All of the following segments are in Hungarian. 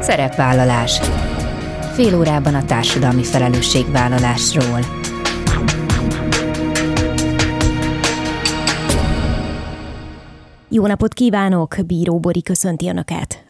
Szerepvállalás. Fél órában a társadalmi felelősségvállalásról. Jó napot kívánok! Bíró Bori köszönti Önöket!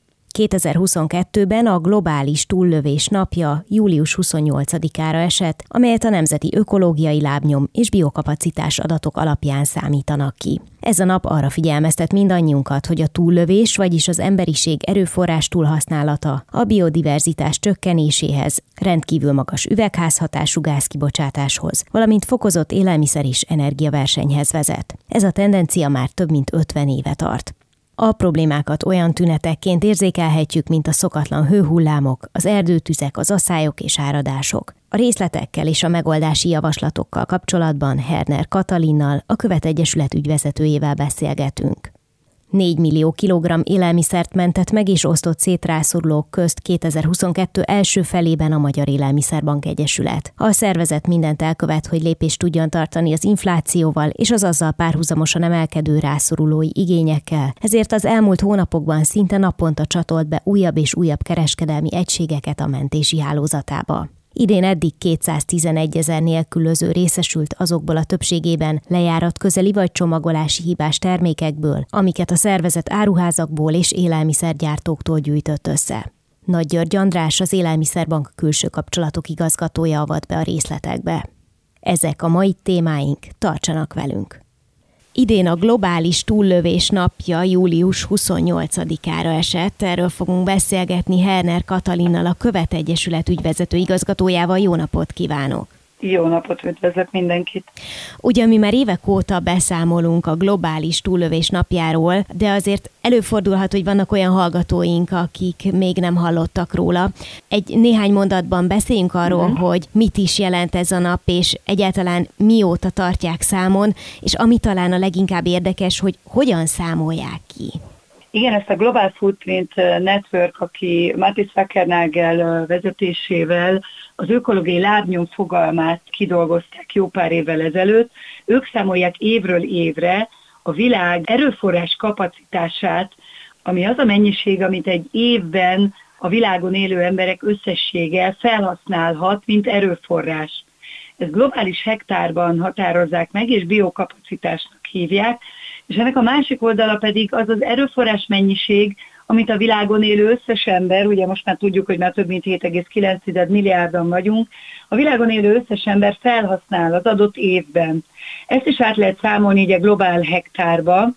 2022-ben a globális túllövés napja július 28-ára esett, amelyet a Nemzeti Ökológiai Lábnyom és Biokapacitás adatok alapján számítanak ki. Ez a nap arra figyelmeztet mindannyiunkat, hogy a túllövés, vagyis az emberiség erőforrás túlhasználata a biodiverzitás csökkenéséhez, rendkívül magas üvegházhatású gázkibocsátáshoz, valamint fokozott élelmiszer és energiaversenyhez vezet. Ez a tendencia már több mint 50 éve tart. A problémákat olyan tünetekként érzékelhetjük, mint a szokatlan hőhullámok, az erdőtüzek, az asszályok és áradások. A részletekkel és a megoldási javaslatokkal kapcsolatban Herner Katalinnal, a Követegyesület ügyvezetőjével beszélgetünk. 4 millió kilogramm élelmiszert mentett meg és osztott szét rászorulók közt 2022 első felében a Magyar Élelmiszerbank Egyesület. A szervezet mindent elkövet, hogy lépést tudjon tartani az inflációval és az azzal párhuzamosan emelkedő rászorulói igényekkel, ezért az elmúlt hónapokban szinte naponta csatolt be újabb és újabb kereskedelmi egységeket a mentési hálózatába. Idén eddig 211 ezer nélkülöző részesült azokból a többségében lejárat közeli vagy csomagolási hibás termékekből, amiket a szervezet áruházakból és élelmiszergyártóktól gyűjtött össze. Nagy György András, az Élelmiszerbank külső kapcsolatok igazgatója avat be a részletekbe. Ezek a mai témáink, tartsanak velünk! Idén a globális túllövés napja július 28-ára esett. Erről fogunk beszélgetni Herner Katalinnal, a Követ Egyesület ügyvezető igazgatójával. Jó napot kívánok! Jó napot, üdvözlök mindenkit! Ugye mi már évek óta beszámolunk a globális túlövés napjáról, de azért előfordulhat, hogy vannak olyan hallgatóink, akik még nem hallottak róla. Egy néhány mondatban beszéljünk arról, uh-huh. hogy mit is jelent ez a nap, és egyáltalán mióta tartják számon, és ami talán a leginkább érdekes, hogy hogyan számolják ki. Igen, ezt a Global Footprint Network, aki Mati Sakernagel vezetésével az ökológiai lábnyom fogalmát kidolgozták jó pár évvel ezelőtt, ők számolják évről évre a világ erőforrás kapacitását, ami az a mennyiség, amit egy évben a világon élő emberek összessége felhasználhat, mint erőforrás. Ez globális hektárban határozzák meg, és biokapacitásnak hívják, és ennek a másik oldala pedig az az erőforrás mennyiség, amit a világon élő összes ember, ugye most már tudjuk, hogy már több mint 7,9 milliárdan vagyunk, a világon élő összes ember felhasznál az adott évben. Ezt is át lehet számolni így a globál hektárba,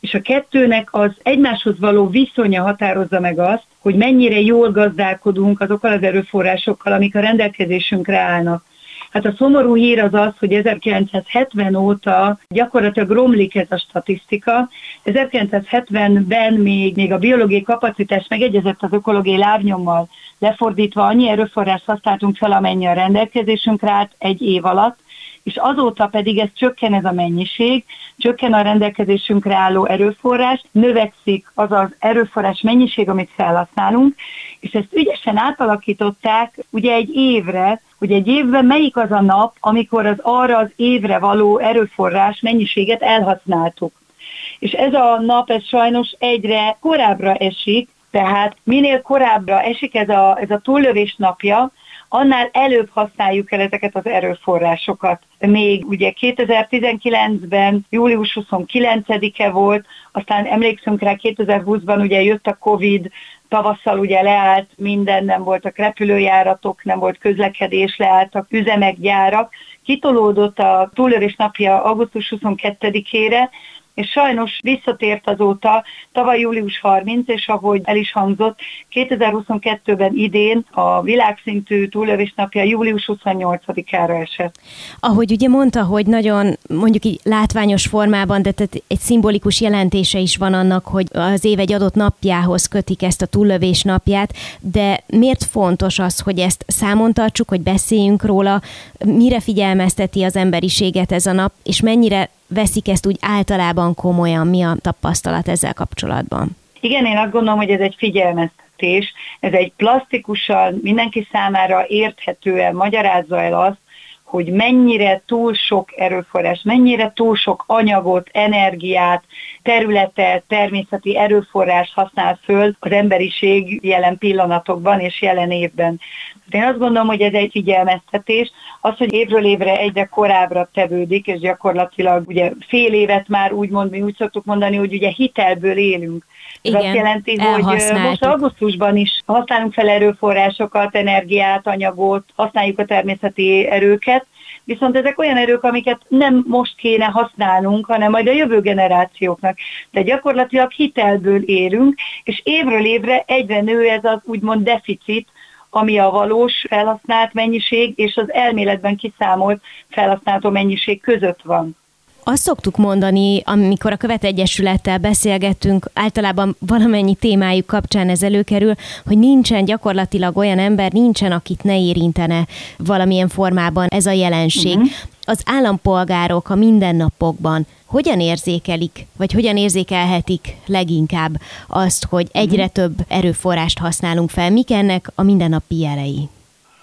és a kettőnek az egymáshoz való viszonya határozza meg azt, hogy mennyire jól gazdálkodunk azokkal az erőforrásokkal, amik a rendelkezésünkre állnak. Hát a szomorú hír az az, hogy 1970 óta gyakorlatilag romlik ez a statisztika. 1970-ben még, még a biológiai kapacitás megegyezett az ökológiai lábnyommal, lefordítva annyi erőforrás használtunk fel, amennyi a rendelkezésünkre állt egy év alatt, és azóta pedig ez csökken ez a mennyiség, csökken a rendelkezésünkre álló erőforrás, növekszik az az erőforrás mennyiség, amit felhasználunk, és ezt ügyesen átalakították ugye egy évre, hogy egy évben melyik az a nap, amikor az arra az évre való erőforrás mennyiséget elhasználtuk. És ez a nap, ez sajnos egyre korábbra esik, tehát minél korábbra esik ez a, ez a túllövés napja, annál előbb használjuk el ezeket az erőforrásokat. Még ugye 2019-ben július 29-e volt, aztán emlékszünk rá 2020-ban ugye jött a Covid, tavasszal ugye leállt minden, nem voltak repülőjáratok, nem volt közlekedés, leálltak üzemek, gyárak. Kitolódott a túlélés napja augusztus 22-ére, és sajnos visszatért azóta tavaly július 30, és ahogy el is hangzott, 2022-ben idén a világszintű túlövés napja július 28-ára esett. Ahogy ugye mondta, hogy nagyon mondjuk így látványos formában, de tehát egy szimbolikus jelentése is van annak, hogy az év egy adott napjához kötik ezt a túllövés napját, de miért fontos az, hogy ezt számon tartsuk, hogy beszéljünk róla, mire figyelmezteti az emberiséget ez a nap, és mennyire veszik ezt úgy általában komolyan? Mi a tapasztalat ezzel kapcsolatban? Igen, én azt gondolom, hogy ez egy figyelmeztetés, ez egy plastikusan, mindenki számára érthetően magyarázza el azt, hogy mennyire túl sok erőforrás, mennyire túl sok anyagot, energiát, területet, természeti erőforrás használ föl az emberiség jelen pillanatokban és jelen évben. Én azt gondolom, hogy ez egy figyelmeztetés. Az, hogy évről évre egyre korábbra tevődik, és gyakorlatilag ugye fél évet már úgymond, mi úgy szoktuk mondani, hogy ugye hitelből élünk. Ez Igen, azt jelenti, hogy most augusztusban is használunk fel erőforrásokat, energiát, anyagot, használjuk a természeti erőket, viszont ezek olyan erők, amiket nem most kéne használnunk, hanem majd a jövő generációknak. De gyakorlatilag hitelből élünk, és évről évre egyre nő ez az úgymond deficit, ami a valós felhasznált mennyiség és az elméletben kiszámolt felhasználható mennyiség között van. Azt szoktuk mondani, amikor a Egyesülettel beszélgettünk, általában valamennyi témájuk kapcsán ez előkerül, hogy nincsen gyakorlatilag olyan ember, nincsen, akit ne érintene valamilyen formában ez a jelenség. Uh-huh. Az állampolgárok a mindennapokban hogyan érzékelik, vagy hogyan érzékelhetik leginkább azt, hogy egyre uh-huh. több erőforrást használunk fel? Mik ennek a mindennapi jelei?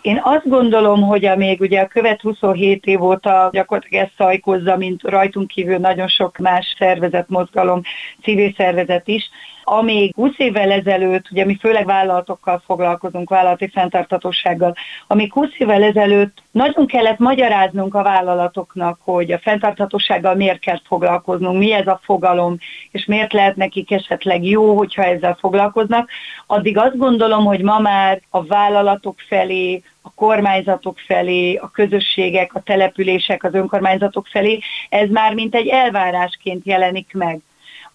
Én azt gondolom, hogy amíg ugye a követ 27 év óta gyakorlatilag ezt szajkozza, mint rajtunk kívül nagyon sok más szervezet, mozgalom, civil szervezet is, amíg 20 évvel ezelőtt, ugye mi főleg vállalatokkal foglalkozunk, vállalati fenntartatósággal, amíg 20 évvel ezelőtt nagyon kellett magyaráznunk a vállalatoknak, hogy a fenntarthatósággal miért kell foglalkoznunk, mi ez a fogalom, és miért lehet nekik esetleg jó, hogyha ezzel foglalkoznak, addig azt gondolom, hogy ma már a vállalatok felé, a kormányzatok felé, a közösségek, a települések, az önkormányzatok felé, ez már mint egy elvárásként jelenik meg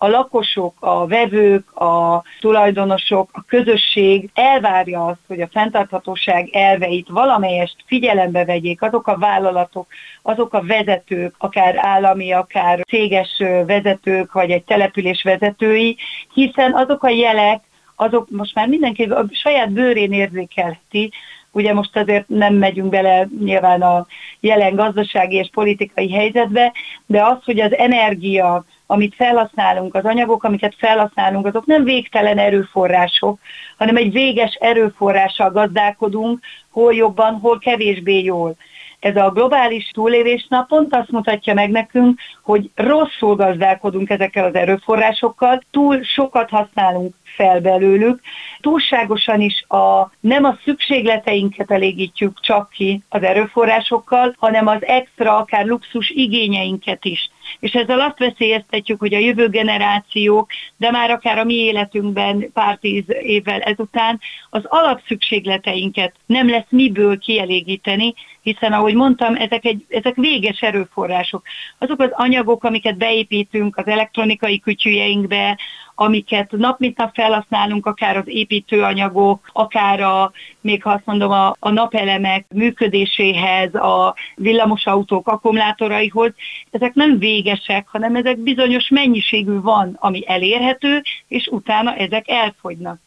a lakosok, a vevők, a tulajdonosok, a közösség elvárja azt, hogy a fenntarthatóság elveit valamelyest figyelembe vegyék azok a vállalatok, azok a vezetők, akár állami, akár céges vezetők, vagy egy település vezetői, hiszen azok a jelek, azok most már mindenki a saját bőrén érzékelheti, Ugye most azért nem megyünk bele nyilván a jelen gazdasági és politikai helyzetbe, de az, hogy az energia, amit felhasználunk, az anyagok, amiket felhasználunk, azok nem végtelen erőforrások, hanem egy véges erőforrással gazdálkodunk, hol jobban, hol kevésbé jól. Ez a globális túlélésnap pont azt mutatja meg nekünk, hogy rosszul gazdálkodunk ezekkel az erőforrásokkal, túl sokat használunk fel belőlük. Túlságosan is a, nem a szükségleteinket elégítjük csak ki az erőforrásokkal, hanem az extra, akár luxus igényeinket is. És ezzel azt veszélyeztetjük, hogy a jövő generációk, de már akár a mi életünkben pár tíz évvel ezután az alapszükségleteinket nem lesz miből kielégíteni, hiszen ahogy mondtam, ezek, egy, ezek véges erőforrások. Azok az anyagok, amiket beépítünk az elektronikai kütyüjeinkbe, amiket nap mint nap felhasználunk, akár az építőanyagok, akár a, még ha azt mondom, a, a napelemek működéséhez, a villamosautók akkumulátoraihoz, ezek nem végesek, hanem ezek bizonyos mennyiségű van, ami elérhető, és utána ezek elfogynak.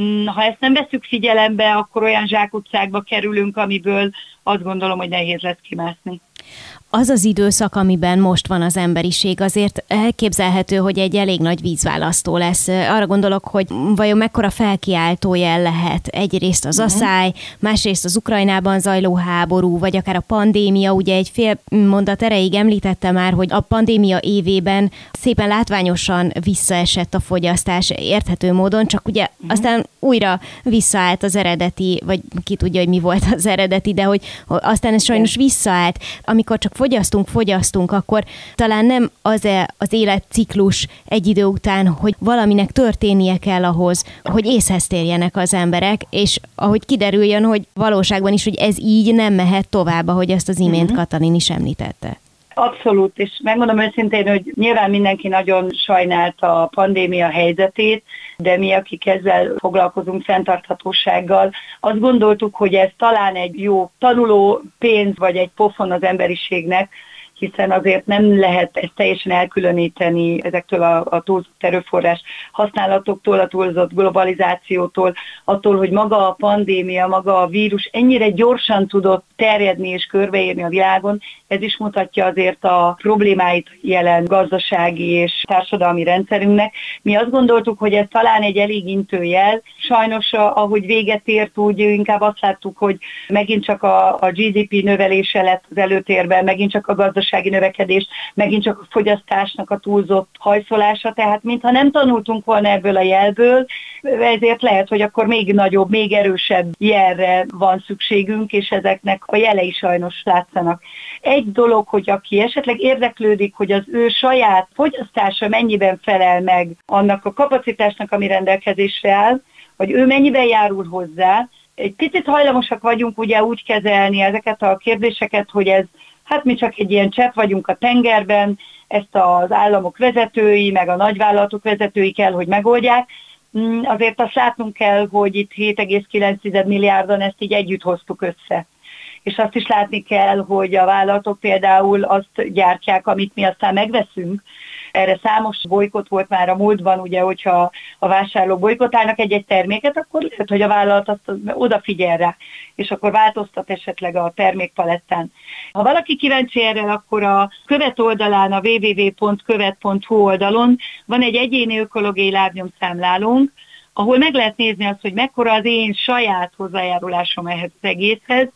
Mm, ha ezt nem veszük figyelembe, akkor olyan zsákutcákba kerülünk, amiből azt gondolom, hogy nehéz lesz kimászni az az időszak, amiben most van az emberiség, azért elképzelhető, hogy egy elég nagy vízválasztó lesz. Arra gondolok, hogy vajon mekkora felkiáltó jel lehet egyrészt az mhm. asszály, másrészt az Ukrajnában zajló háború, vagy akár a pandémia. Ugye egy fél mondat erejéig említette már, hogy a pandémia évében szépen látványosan visszaesett a fogyasztás érthető módon, csak ugye uh-huh. aztán újra visszaállt az eredeti, vagy ki tudja, hogy mi volt az eredeti, de hogy aztán ez sajnos visszaállt. Amikor csak fogyasztunk, fogyasztunk, akkor talán nem az -e az életciklus egy idő után, hogy valaminek történnie kell ahhoz, hogy észhez térjenek az emberek, és ahogy kiderüljön, hogy valóságban is, hogy ez így nem mehet tovább, ahogy ezt az imént uh-huh. Katalin is említette. Abszolút, és megmondom őszintén, hogy nyilván mindenki nagyon sajnálta a pandémia helyzetét, de mi, akik ezzel foglalkozunk fenntarthatósággal, azt gondoltuk, hogy ez talán egy jó tanuló pénz, vagy egy pofon az emberiségnek, hiszen azért nem lehet ezt teljesen elkülöníteni ezektől a, a túlzott erőforrás használatoktól, a túlzott globalizációtól, attól, hogy maga a pandémia, maga a vírus ennyire gyorsan tudott terjedni és körbeérni a világon, ez is mutatja azért a problémáit jelen gazdasági és társadalmi rendszerünknek. Mi azt gondoltuk, hogy ez talán egy elég intőjel. Sajnos, ahogy véget ért, úgy inkább azt láttuk, hogy megint csak a, a GDP növelése lett az előtérben, megint csak a gazdasági növekedés, megint csak a fogyasztásnak a túlzott hajszolása, tehát mintha nem tanultunk volna ebből a jelből, ezért lehet, hogy akkor még nagyobb, még erősebb jelre van szükségünk, és ezeknek a jelei sajnos látszanak. Egy dolog, hogy aki esetleg érdeklődik, hogy az ő saját fogyasztása mennyiben felel meg annak a kapacitásnak, ami rendelkezésre áll, vagy ő mennyiben járul hozzá, egy picit hajlamosak vagyunk ugye úgy kezelni ezeket a kérdéseket, hogy ez, hát mi csak egy ilyen csepp vagyunk a tengerben, ezt az államok vezetői, meg a nagyvállalatok vezetői kell, hogy megoldják, mm, azért azt látnunk kell, hogy itt 7,9 milliárdan ezt így együtt hoztuk össze és azt is látni kell, hogy a vállalatok például azt gyártják, amit mi aztán megveszünk. Erre számos bolykot volt már a múltban, ugye, hogyha a vásárlók bolykotálnak egy-egy terméket, akkor lehet, hogy a vállalat azt odafigyel rá, és akkor változtat esetleg a termékpalettán. Ha valaki kíváncsi erre, akkor a követ oldalán, a www.követ.hu oldalon van egy egyéni ökológiai lábnyomszámlálónk, ahol meg lehet nézni azt, hogy mekkora az én saját hozzájárulásom ehhez az egészhez,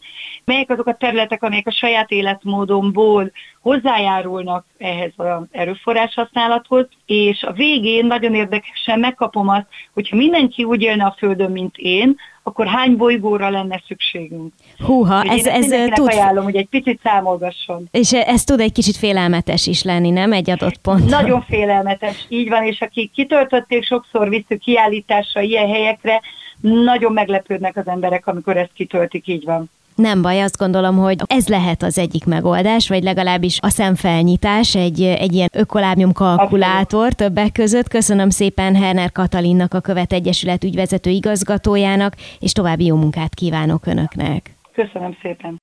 melyek azok a területek, amelyek a saját életmódomból hozzájárulnak ehhez az erőforrás használathoz, és a végén nagyon érdekesen megkapom azt, hogyha mindenki úgy élne a Földön, mint én, akkor hány bolygóra lenne szükségünk. Húha, ez, ez, ez tud... ajánlom, hogy egy picit számolgasson. És ez tud egy kicsit félelmetes is lenni, nem? Egy adott pont. Nagyon félelmetes, így van, és akik kitöltötték, sokszor visszük kiállításra, ilyen helyekre, nagyon meglepődnek az emberek, amikor ezt kitöltik, így van. Nem baj, azt gondolom, hogy ez lehet az egyik megoldás, vagy legalábbis a szemfelnyitás, egy, egy ilyen ökolábnyom kalkulátor többek között. Köszönöm szépen Herner Katalinnak, a Követ Egyesület ügyvezető igazgatójának, és további jó munkát kívánok Önöknek. Köszönöm szépen.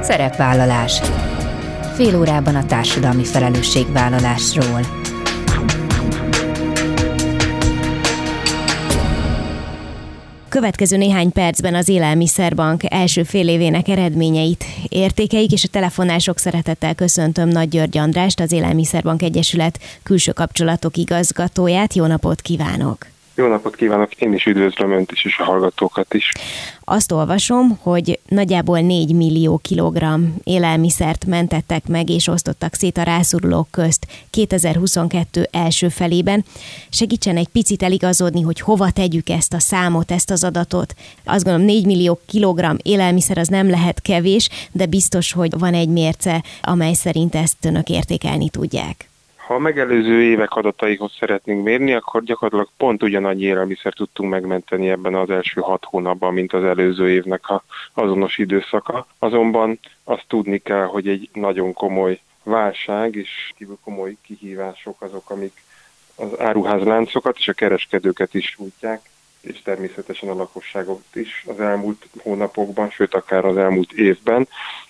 Szerepvállalás. Fél órában a társadalmi felelősségvállalásról. Következő néhány percben az Élelmiszerbank első fél évének eredményeit értékeik, és a telefonások szeretettel köszöntöm Nagy György Andrást, az Élelmiszerbank Egyesület külső kapcsolatok igazgatóját. Jó napot kívánok! Jó napot kívánok, én is üdvözlöm Önt is, és a hallgatókat is. Azt olvasom, hogy nagyjából 4 millió kilogramm élelmiszert mentettek meg és osztottak szét a rászorulók közt 2022 első felében. Segítsen egy picit eligazodni, hogy hova tegyük ezt a számot, ezt az adatot. Azt gondolom 4 millió kilogramm élelmiszer az nem lehet kevés, de biztos, hogy van egy mérce, amely szerint ezt önök értékelni tudják. Ha a megelőző évek adataihoz szeretnénk mérni, akkor gyakorlatilag pont ugyanannyi élelmiszer tudtunk megmenteni ebben az első hat hónapban, mint az előző évnek a azonos időszaka. Azonban azt tudni kell, hogy egy nagyon komoly válság és komoly kihívások azok, amik az áruházláncokat és a kereskedőket is sújtják, és természetesen a lakosságot is az elmúlt hónapokban, sőt akár az elmúlt évben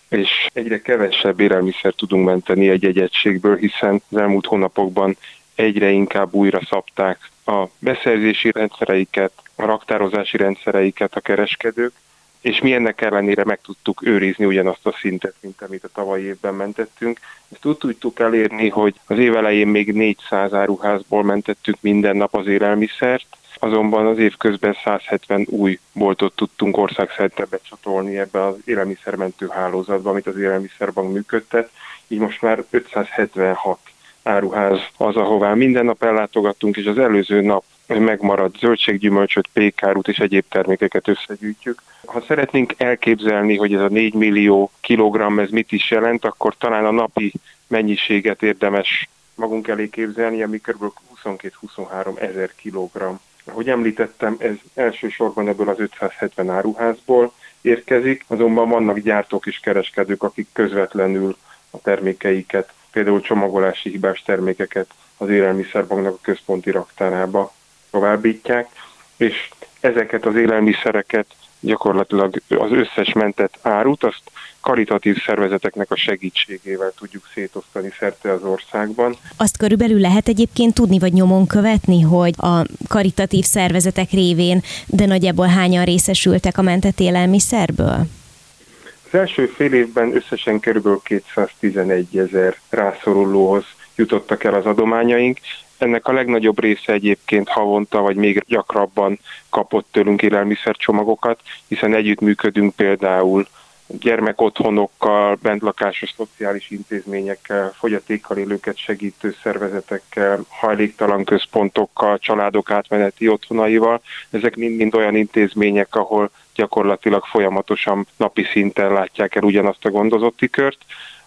és egyre kevesebb élelmiszer tudunk menteni egy-egy egységből, hiszen az elmúlt hónapokban egyre inkább újra szabták a beszerzési rendszereiket, a raktározási rendszereiket a kereskedők, és mi ennek ellenére meg tudtuk őrizni ugyanazt a szintet, mint amit a tavalyi évben mentettünk. Ezt úgy tudtuk elérni, hogy az év elején még 400 áruházból mentettük minden nap az élelmiszert, azonban az év közben 170 új boltot tudtunk országszerte becsatolni ebbe az élelmiszermentő hálózatba, amit az élelmiszerbank működtet, így most már 576 áruház az, ahová minden nap ellátogattunk, és az előző nap megmaradt zöldséggyümölcsöt, pékárút és egyéb termékeket összegyűjtjük. Ha szeretnénk elképzelni, hogy ez a 4 millió kilogramm ez mit is jelent, akkor talán a napi mennyiséget érdemes magunk elé képzelni, ami kb. 22-23 ezer kilogramm Ahogy említettem, ez elsősorban ebből az 570 áruházból érkezik, azonban vannak gyártók és kereskedők, akik közvetlenül a termékeiket, például csomagolási hibás termékeket az élelmiszerbanknak a központi raktárába továbbítják, és ezeket az élelmiszereket gyakorlatilag az összes mentett árut, azt karitatív szervezeteknek a segítségével tudjuk szétosztani szerte az országban. Azt körülbelül lehet egyébként tudni, vagy nyomon követni, hogy a karitatív szervezetek révén, de nagyjából hányan részesültek a mentett élelmiszerből? Az első fél évben összesen kb. 211 ezer rászorulóhoz jutottak el az adományaink, ennek a legnagyobb része egyébként havonta vagy még gyakrabban kapott tőlünk élelmiszercsomagokat, hiszen együttműködünk például gyermekotthonokkal, bentlakásos szociális intézményekkel, fogyatékkal élőket segítő szervezetekkel, hajléktalan központokkal, családok átmeneti otthonaival. Ezek mind-mind olyan intézmények, ahol gyakorlatilag folyamatosan napi szinten látják el ugyanazt a gondozotti kört.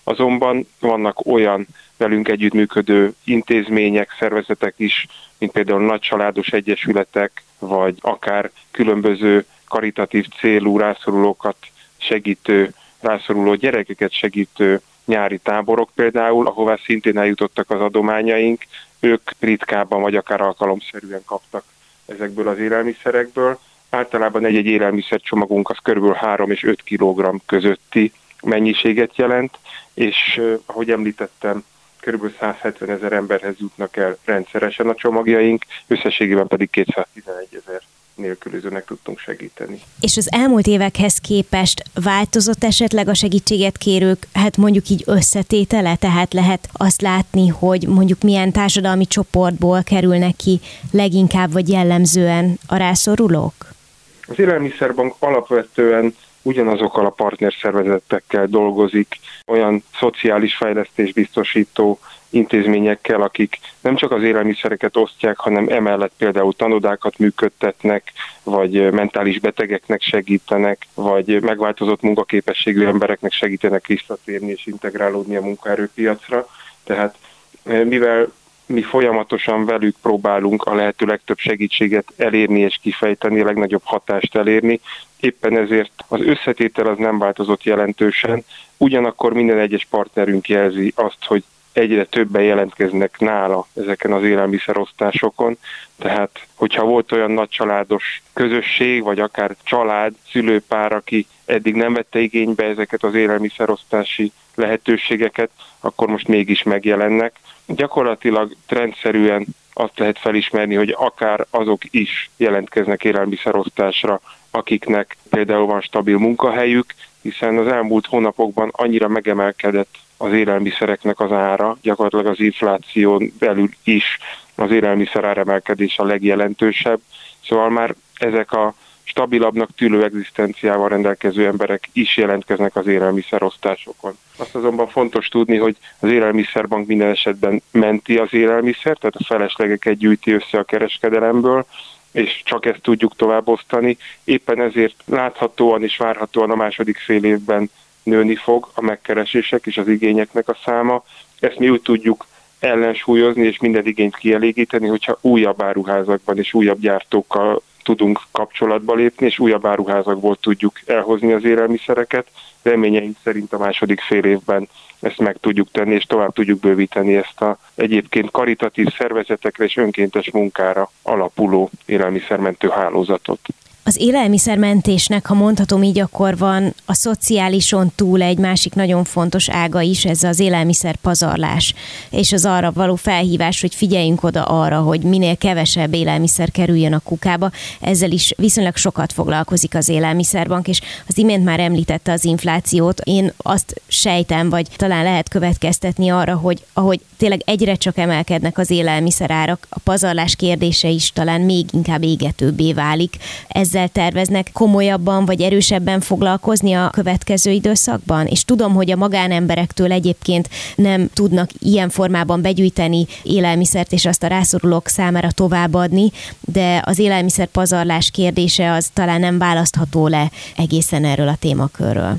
Azonban vannak olyan velünk együttműködő intézmények, szervezetek is, mint például nagycsaládos egyesületek, vagy akár különböző karitatív célú rászorulókat segítő, rászoruló gyerekeket segítő nyári táborok például, ahová szintén eljutottak az adományaink, ők ritkábban vagy akár alkalomszerűen kaptak ezekből az élelmiszerekből. Általában egy-egy élelmiszercsomagunk az kb. 3 és 5 kg közötti mennyiséget jelent, és ahogy említettem, kb. 170 ezer emberhez jutnak el rendszeresen a csomagjaink, összességében pedig 211 ezer nélkülözőnek tudtunk segíteni. És az elmúlt évekhez képest változott esetleg a segítséget kérők, hát mondjuk így összetétele, tehát lehet azt látni, hogy mondjuk milyen társadalmi csoportból kerülnek ki leginkább vagy jellemzően a rászorulók? Az élelmiszerbank alapvetően ugyanazokkal a partnerszervezetekkel dolgozik, olyan szociális fejlesztés biztosító intézményekkel, akik nem csak az élelmiszereket osztják, hanem emellett például tanodákat működtetnek, vagy mentális betegeknek segítenek, vagy megváltozott munkaképességű embereknek segítenek visszatérni és integrálódni a munkaerőpiacra. Tehát eh, mivel mi folyamatosan velük próbálunk a lehető legtöbb segítséget elérni és kifejteni, a legnagyobb hatást elérni. Éppen ezért az összetétel az nem változott jelentősen, ugyanakkor minden egyes partnerünk jelzi azt, hogy egyre többen jelentkeznek nála ezeken az élelmiszerosztásokon, tehát hogyha volt olyan nagy családos közösség, vagy akár család, szülőpár, aki eddig nem vette igénybe ezeket az élelmiszerosztási lehetőségeket, akkor most mégis megjelennek. Gyakorlatilag trendszerűen azt lehet felismerni, hogy akár azok is jelentkeznek élelmiszerosztásra, akiknek például van stabil munkahelyük, hiszen az elmúlt hónapokban annyira megemelkedett az élelmiszereknek az ára, gyakorlatilag az infláción belül is az élelmiszer áremelkedés a legjelentősebb. Szóval már ezek a stabilabbnak tűlő egzisztenciával rendelkező emberek is jelentkeznek az élelmiszerosztásokon. Azt azonban fontos tudni, hogy az élelmiszerbank minden esetben menti az élelmiszer, tehát a feleslegeket gyűjti össze a kereskedelemből, és csak ezt tudjuk továbbosztani. Éppen ezért láthatóan és várhatóan a második fél évben nőni fog a megkeresések és az igényeknek a száma. Ezt mi úgy tudjuk ellensúlyozni és minden igényt kielégíteni, hogyha újabb áruházakban és újabb gyártókkal tudunk kapcsolatba lépni, és újabb áruházakból tudjuk elhozni az élelmiszereket. Reményeink szerint a második fél évben ezt meg tudjuk tenni, és tovább tudjuk bővíteni ezt a egyébként karitatív szervezetekre és önkéntes munkára alapuló élelmiszermentő hálózatot. Az élelmiszermentésnek, ha mondhatom így, akkor van a szociálison túl egy másik nagyon fontos ága is, ez az élelmiszer pazarlás, és az arra való felhívás, hogy figyeljünk oda arra, hogy minél kevesebb élelmiszer kerüljön a kukába. Ezzel is viszonylag sokat foglalkozik az élelmiszerbank, és az imént már említette az inflációt. Én azt sejtem, vagy talán lehet következtetni arra, hogy ahogy tényleg egyre csak emelkednek az élelmiszerárak, a pazarlás kérdése is talán még inkább égetőbbé válik. Ezzel ezzel terveznek komolyabban vagy erősebben foglalkozni a következő időszakban? És tudom, hogy a magánemberektől egyébként nem tudnak ilyen formában begyűjteni élelmiszert és azt a rászorulók számára továbbadni, de az élelmiszer pazarlás kérdése az talán nem választható le egészen erről a témakörről.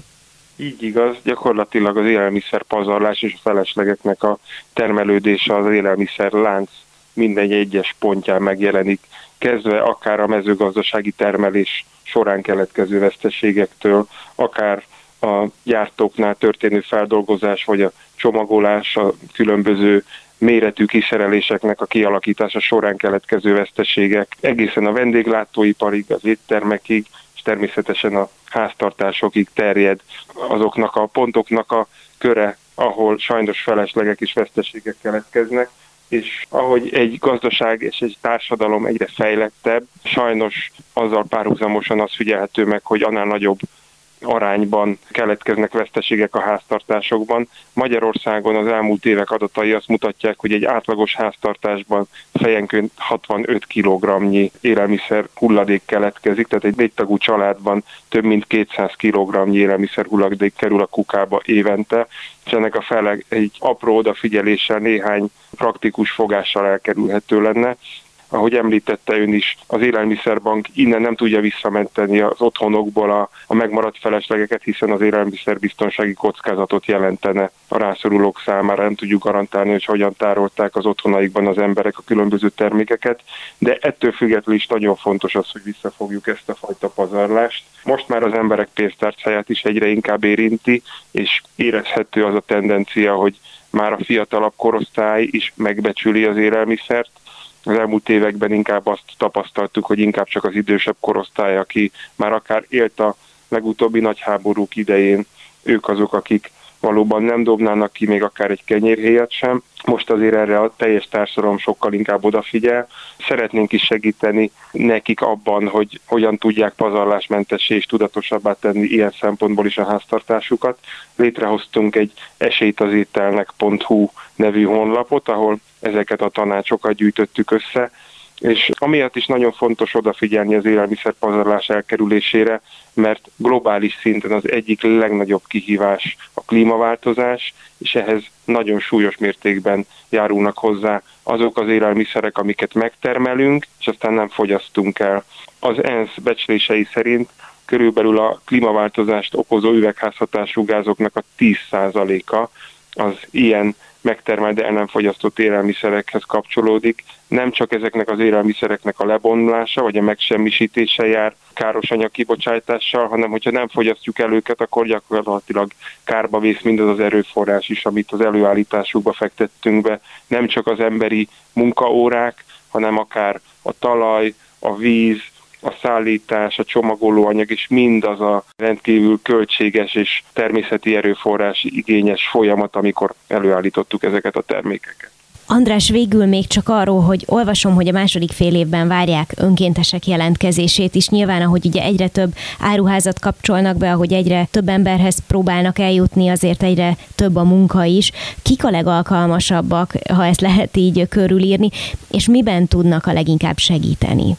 Így igaz, gyakorlatilag az élelmiszer pazarlás és a feleslegeknek a termelődése az élelmiszer lánc minden egyes pontján megjelenik kezdve akár a mezőgazdasági termelés során keletkező veszteségektől, akár a gyártóknál történő feldolgozás, vagy a csomagolás, a különböző méretű kiszereléseknek a kialakítása során keletkező veszteségek, egészen a vendéglátóiparig, az éttermekig, és természetesen a háztartásokig terjed azoknak a pontoknak a köre, ahol sajnos feleslegek és veszteségek keletkeznek, és ahogy egy gazdaság és egy társadalom egyre fejlettebb, sajnos azzal párhuzamosan az figyelhető meg, hogy annál nagyobb arányban keletkeznek veszteségek a háztartásokban. Magyarországon az elmúlt évek adatai azt mutatják, hogy egy átlagos háztartásban fejenként 65 kg élelmiszer hulladék keletkezik, tehát egy négytagú családban több mint 200 kg élelmiszer hulladék kerül a kukába évente, és ennek a fele egy apró odafigyeléssel néhány praktikus fogással elkerülhető lenne ahogy említette ön is, az élelmiszerbank innen nem tudja visszamenteni az otthonokból a, a megmaradt feleslegeket, hiszen az élelmiszerbiztonsági kockázatot jelentene a rászorulók számára. Nem tudjuk garantálni, hogy hogyan tárolták az otthonaikban az emberek a különböző termékeket, de ettől függetlenül is nagyon fontos az, hogy visszafogjuk ezt a fajta pazarlást. Most már az emberek pénztárcáját is egyre inkább érinti, és érezhető az a tendencia, hogy már a fiatalabb korosztály is megbecsüli az élelmiszert, az elmúlt években inkább azt tapasztaltuk, hogy inkább csak az idősebb korosztály, aki már akár élt a legutóbbi nagy háborúk idején, ők azok, akik valóban nem dobnának ki még akár egy kenyérhéjat sem. Most azért erre a teljes társadalom sokkal inkább odafigyel. Szeretnénk is segíteni nekik abban, hogy hogyan tudják pazarlásmentessé és tudatosabbá tenni ilyen szempontból is a háztartásukat. Létrehoztunk egy esélytazételnek.hu nevű honlapot, ahol ezeket a tanácsokat gyűjtöttük össze, és amiatt is nagyon fontos odafigyelni az élelmiszerpazarlás elkerülésére, mert globális szinten az egyik legnagyobb kihívás a klímaváltozás, és ehhez nagyon súlyos mértékben járulnak hozzá azok az élelmiszerek, amiket megtermelünk, és aztán nem fogyasztunk el. Az ENSZ becslései szerint körülbelül a klímaváltozást okozó üvegházhatású gázoknak a 10%-a az ilyen megtermelt, de el nem fogyasztott élelmiszerekhez kapcsolódik. Nem csak ezeknek az élelmiszereknek a lebomlása vagy a megsemmisítése jár káros anyag kibocsátással, hanem hogyha nem fogyasztjuk el őket, akkor gyakorlatilag kárba vész mindaz az erőforrás is, amit az előállításukba fektettünk be. Nem csak az emberi munkaórák, hanem akár a talaj, a víz, a szállítás, a csomagolóanyag és mindaz a rendkívül költséges és természeti erőforrás igényes folyamat, amikor előállítottuk ezeket a termékeket. András, végül még csak arról, hogy olvasom, hogy a második fél évben várják önkéntesek jelentkezését is. Nyilván, ahogy ugye egyre több áruházat kapcsolnak be, ahogy egyre több emberhez próbálnak eljutni, azért egyre több a munka is. Kik a legalkalmasabbak, ha ezt lehet így körülírni, és miben tudnak a leginkább segíteni?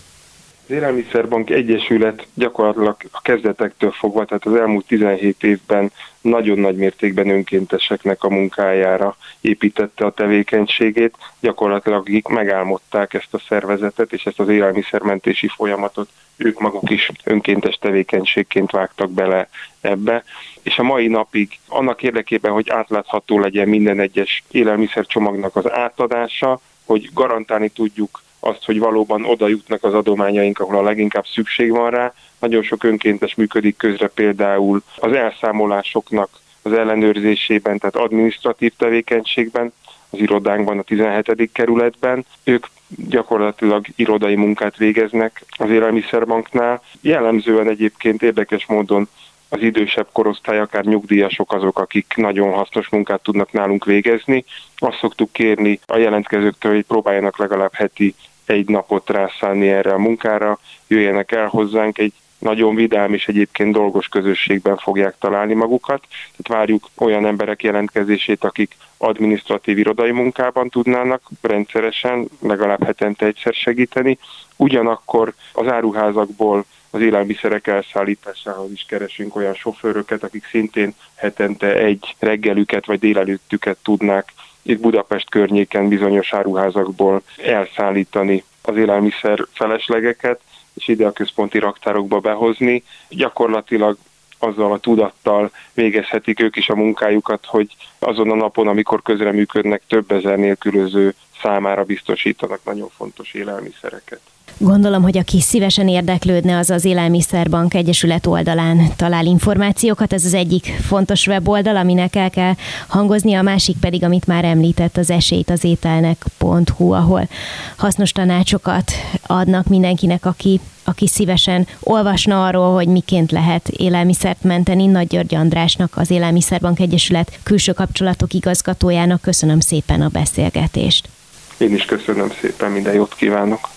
Az Élelmiszerbank Egyesület gyakorlatilag a kezdetektől fogva, tehát az elmúlt 17 évben nagyon nagy mértékben önkénteseknek a munkájára építette a tevékenységét, gyakorlatilag akik megálmodták ezt a szervezetet és ezt az élelmiszermentési folyamatot, ők maguk is önkéntes tevékenységként vágtak bele ebbe, és a mai napig annak érdekében, hogy átlátható legyen minden egyes élelmiszercsomagnak az átadása, hogy garantálni tudjuk azt, hogy valóban oda jutnak az adományaink, ahol a leginkább szükség van rá. Nagyon sok önkéntes működik közre például az elszámolásoknak az ellenőrzésében, tehát administratív tevékenységben, az irodánkban, a 17. kerületben. Ők gyakorlatilag irodai munkát végeznek az élelmiszerbanknál. Jellemzően egyébként érdekes módon az idősebb korosztály, akár nyugdíjasok azok, akik nagyon hasznos munkát tudnak nálunk végezni. Azt szoktuk kérni a jelentkezőktől, hogy próbáljanak legalább heti egy napot rászállni erre a munkára, jöjjenek el hozzánk, egy nagyon vidám és egyébként dolgos közösségben fogják találni magukat. Tehát várjuk olyan emberek jelentkezését, akik administratív irodai munkában tudnának rendszeresen, legalább hetente egyszer segíteni. Ugyanakkor az áruházakból az élelmiszerek elszállításához is keresünk olyan sofőröket, akik szintén hetente egy reggelüket vagy délelőttüket tudnák itt Budapest környéken bizonyos áruházakból elszállítani az élelmiszer feleslegeket, és ide a központi raktárokba behozni. Gyakorlatilag azzal a tudattal végezhetik ők is a munkájukat, hogy azon a napon, amikor közreműködnek, több ezer nélkülöző számára biztosítanak nagyon fontos élelmiszereket. Gondolom, hogy aki szívesen érdeklődne, az az Élelmiszerbank Egyesület oldalán talál információkat. Ez az egyik fontos weboldal, aminek el kell hangozni, a másik pedig, amit már említett, az esélyt az ételnek.hu, ahol hasznos tanácsokat adnak mindenkinek, aki aki szívesen olvasna arról, hogy miként lehet élelmiszert menteni. Nagy György Andrásnak, az Élelmiszerbank Egyesület külső kapcsolatok igazgatójának köszönöm szépen a beszélgetést. Én is köszönöm szépen, minden jót kívánok.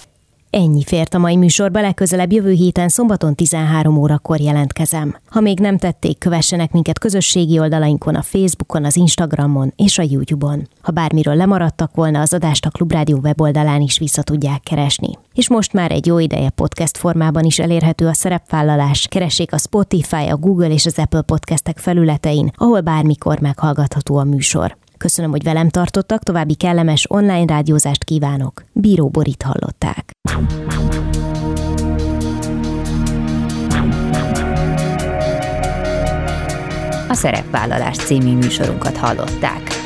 Ennyi fért a mai műsorba, legközelebb jövő héten szombaton 13 órakor jelentkezem. Ha még nem tették, kövessenek minket közösségi oldalainkon, a Facebookon, az Instagramon és a YouTube-on. Ha bármiről lemaradtak volna, az adást a Klubrádió weboldalán is vissza tudják keresni. És most már egy jó ideje podcast formában is elérhető a szerepvállalás. Keressék a Spotify, a Google és az Apple podcastek felületein, ahol bármikor meghallgatható a műsor. Köszönöm, hogy velem tartottak, további kellemes online rádiózást kívánok. Bíró Borit hallották. A Szerepvállalás című műsorunkat hallották.